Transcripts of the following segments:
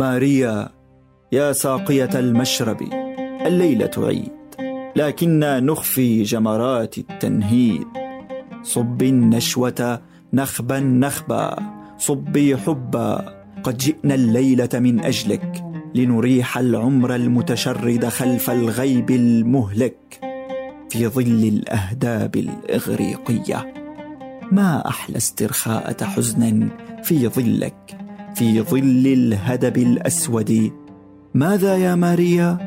ماريا يا ساقية المشرب الليلة عيد لكنا نخفي جمرات التنهيد. صبي النشوة نخبا نخبا صبي حبا قد جئنا الليلة من أجلك لنريح العمر المتشرد خلف الغيب المهلك. في ظل الأهداب الإغريقية ما أحلى استرخاءة حزن في ظلك؟ في ظل الهدب الأسود. ماذا يا ماريا؟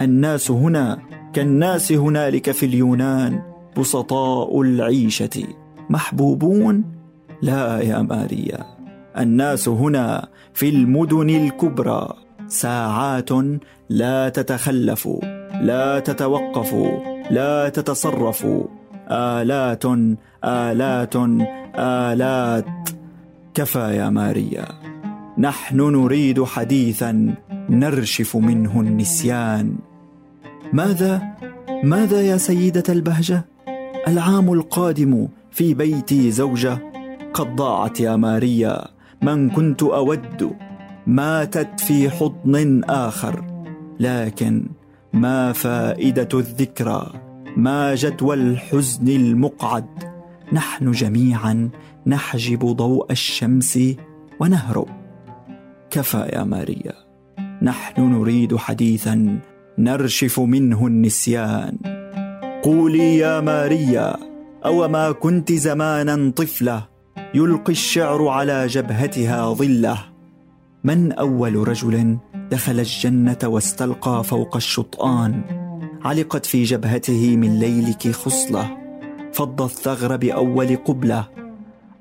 الناس هنا كالناس هنالك في اليونان بسطاء العيشة. محبوبون؟ لا يا ماريا. الناس هنا في المدن الكبرى. ساعات لا تتخلف لا تتوقف لا تتصرف. آلات آلات آلات. كفى يا ماريا. نحن نريد حديثا نرشف منه النسيان. ماذا؟ ماذا يا سيدة البهجة؟ العام القادم في بيتي زوجة قد ضاعت يا ماريا. من كنت أود ماتت في حضن آخر. لكن ما فائدة الذكرى؟ ما جدوى الحزن المقعد؟ نحن جميعا نحجب ضوء الشمس ونهرب. كفى يا ماريا. نحن نريد حديثا نرشف منه النسيان. قولي يا ماريا أو ما كنت زمانا طفلة؟ يلقي الشعر على جبهتها ظلة. من أول رجل دخل الجنة واستلقى فوق الشطآن؟ علقت في جبهته من ليلك خصلة. فض الثغر بأول قبلة.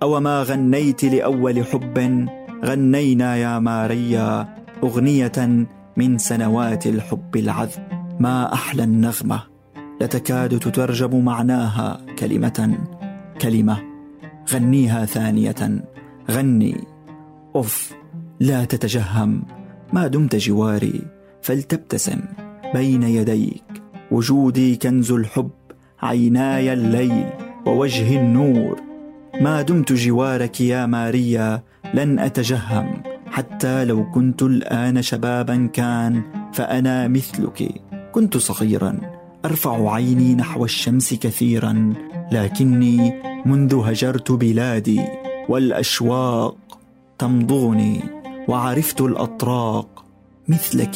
أو ما غنيت لأول حب؟ غنينا يا ماريا أغنية من سنوات الحب العذب. ما أحلى النغمة. لتكاد تترجم معناها كلمة كلمة. غنيها ثانية. غني. اف لا تتجهم. ما دمت جواري فلتبتسم. بين يديك وجودي كنز الحب عيناي الليل ووجه النور. ما دمت جوارك يا ماريا. لن أتجهم حتى لو كنت الآن شبابا كان فأنا مثلك. كنت صغيرا أرفع عيني نحو الشمس كثيرا لكني منذ هجرت بلادي والأشواق تمضغني وعرفت الأطراق مثلك.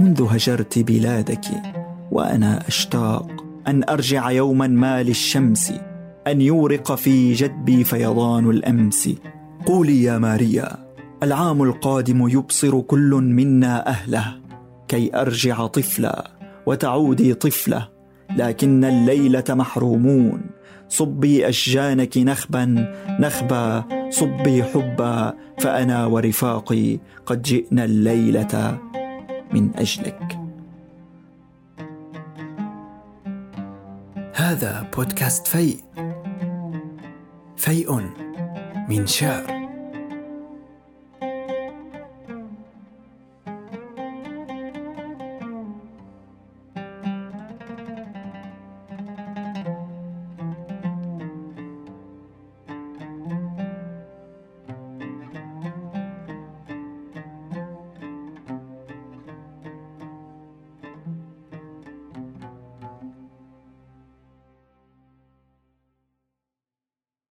منذ هجرت بلادك وأنا أشتاق أن أرجع يوما ما للشمس أن يورق في جدبي فيضان الأمس. قولي يا ماريا العام القادم يبصر كل منا أهله كي أرجع طفلا وتعودي طفله لكن الليلة محرومون. صبي أشجانك نخبا نخبا صبي حبا فأنا ورفاقي قد جئنا الليلة من أجلك. هذا بودكاست فيء. فيء. من شعر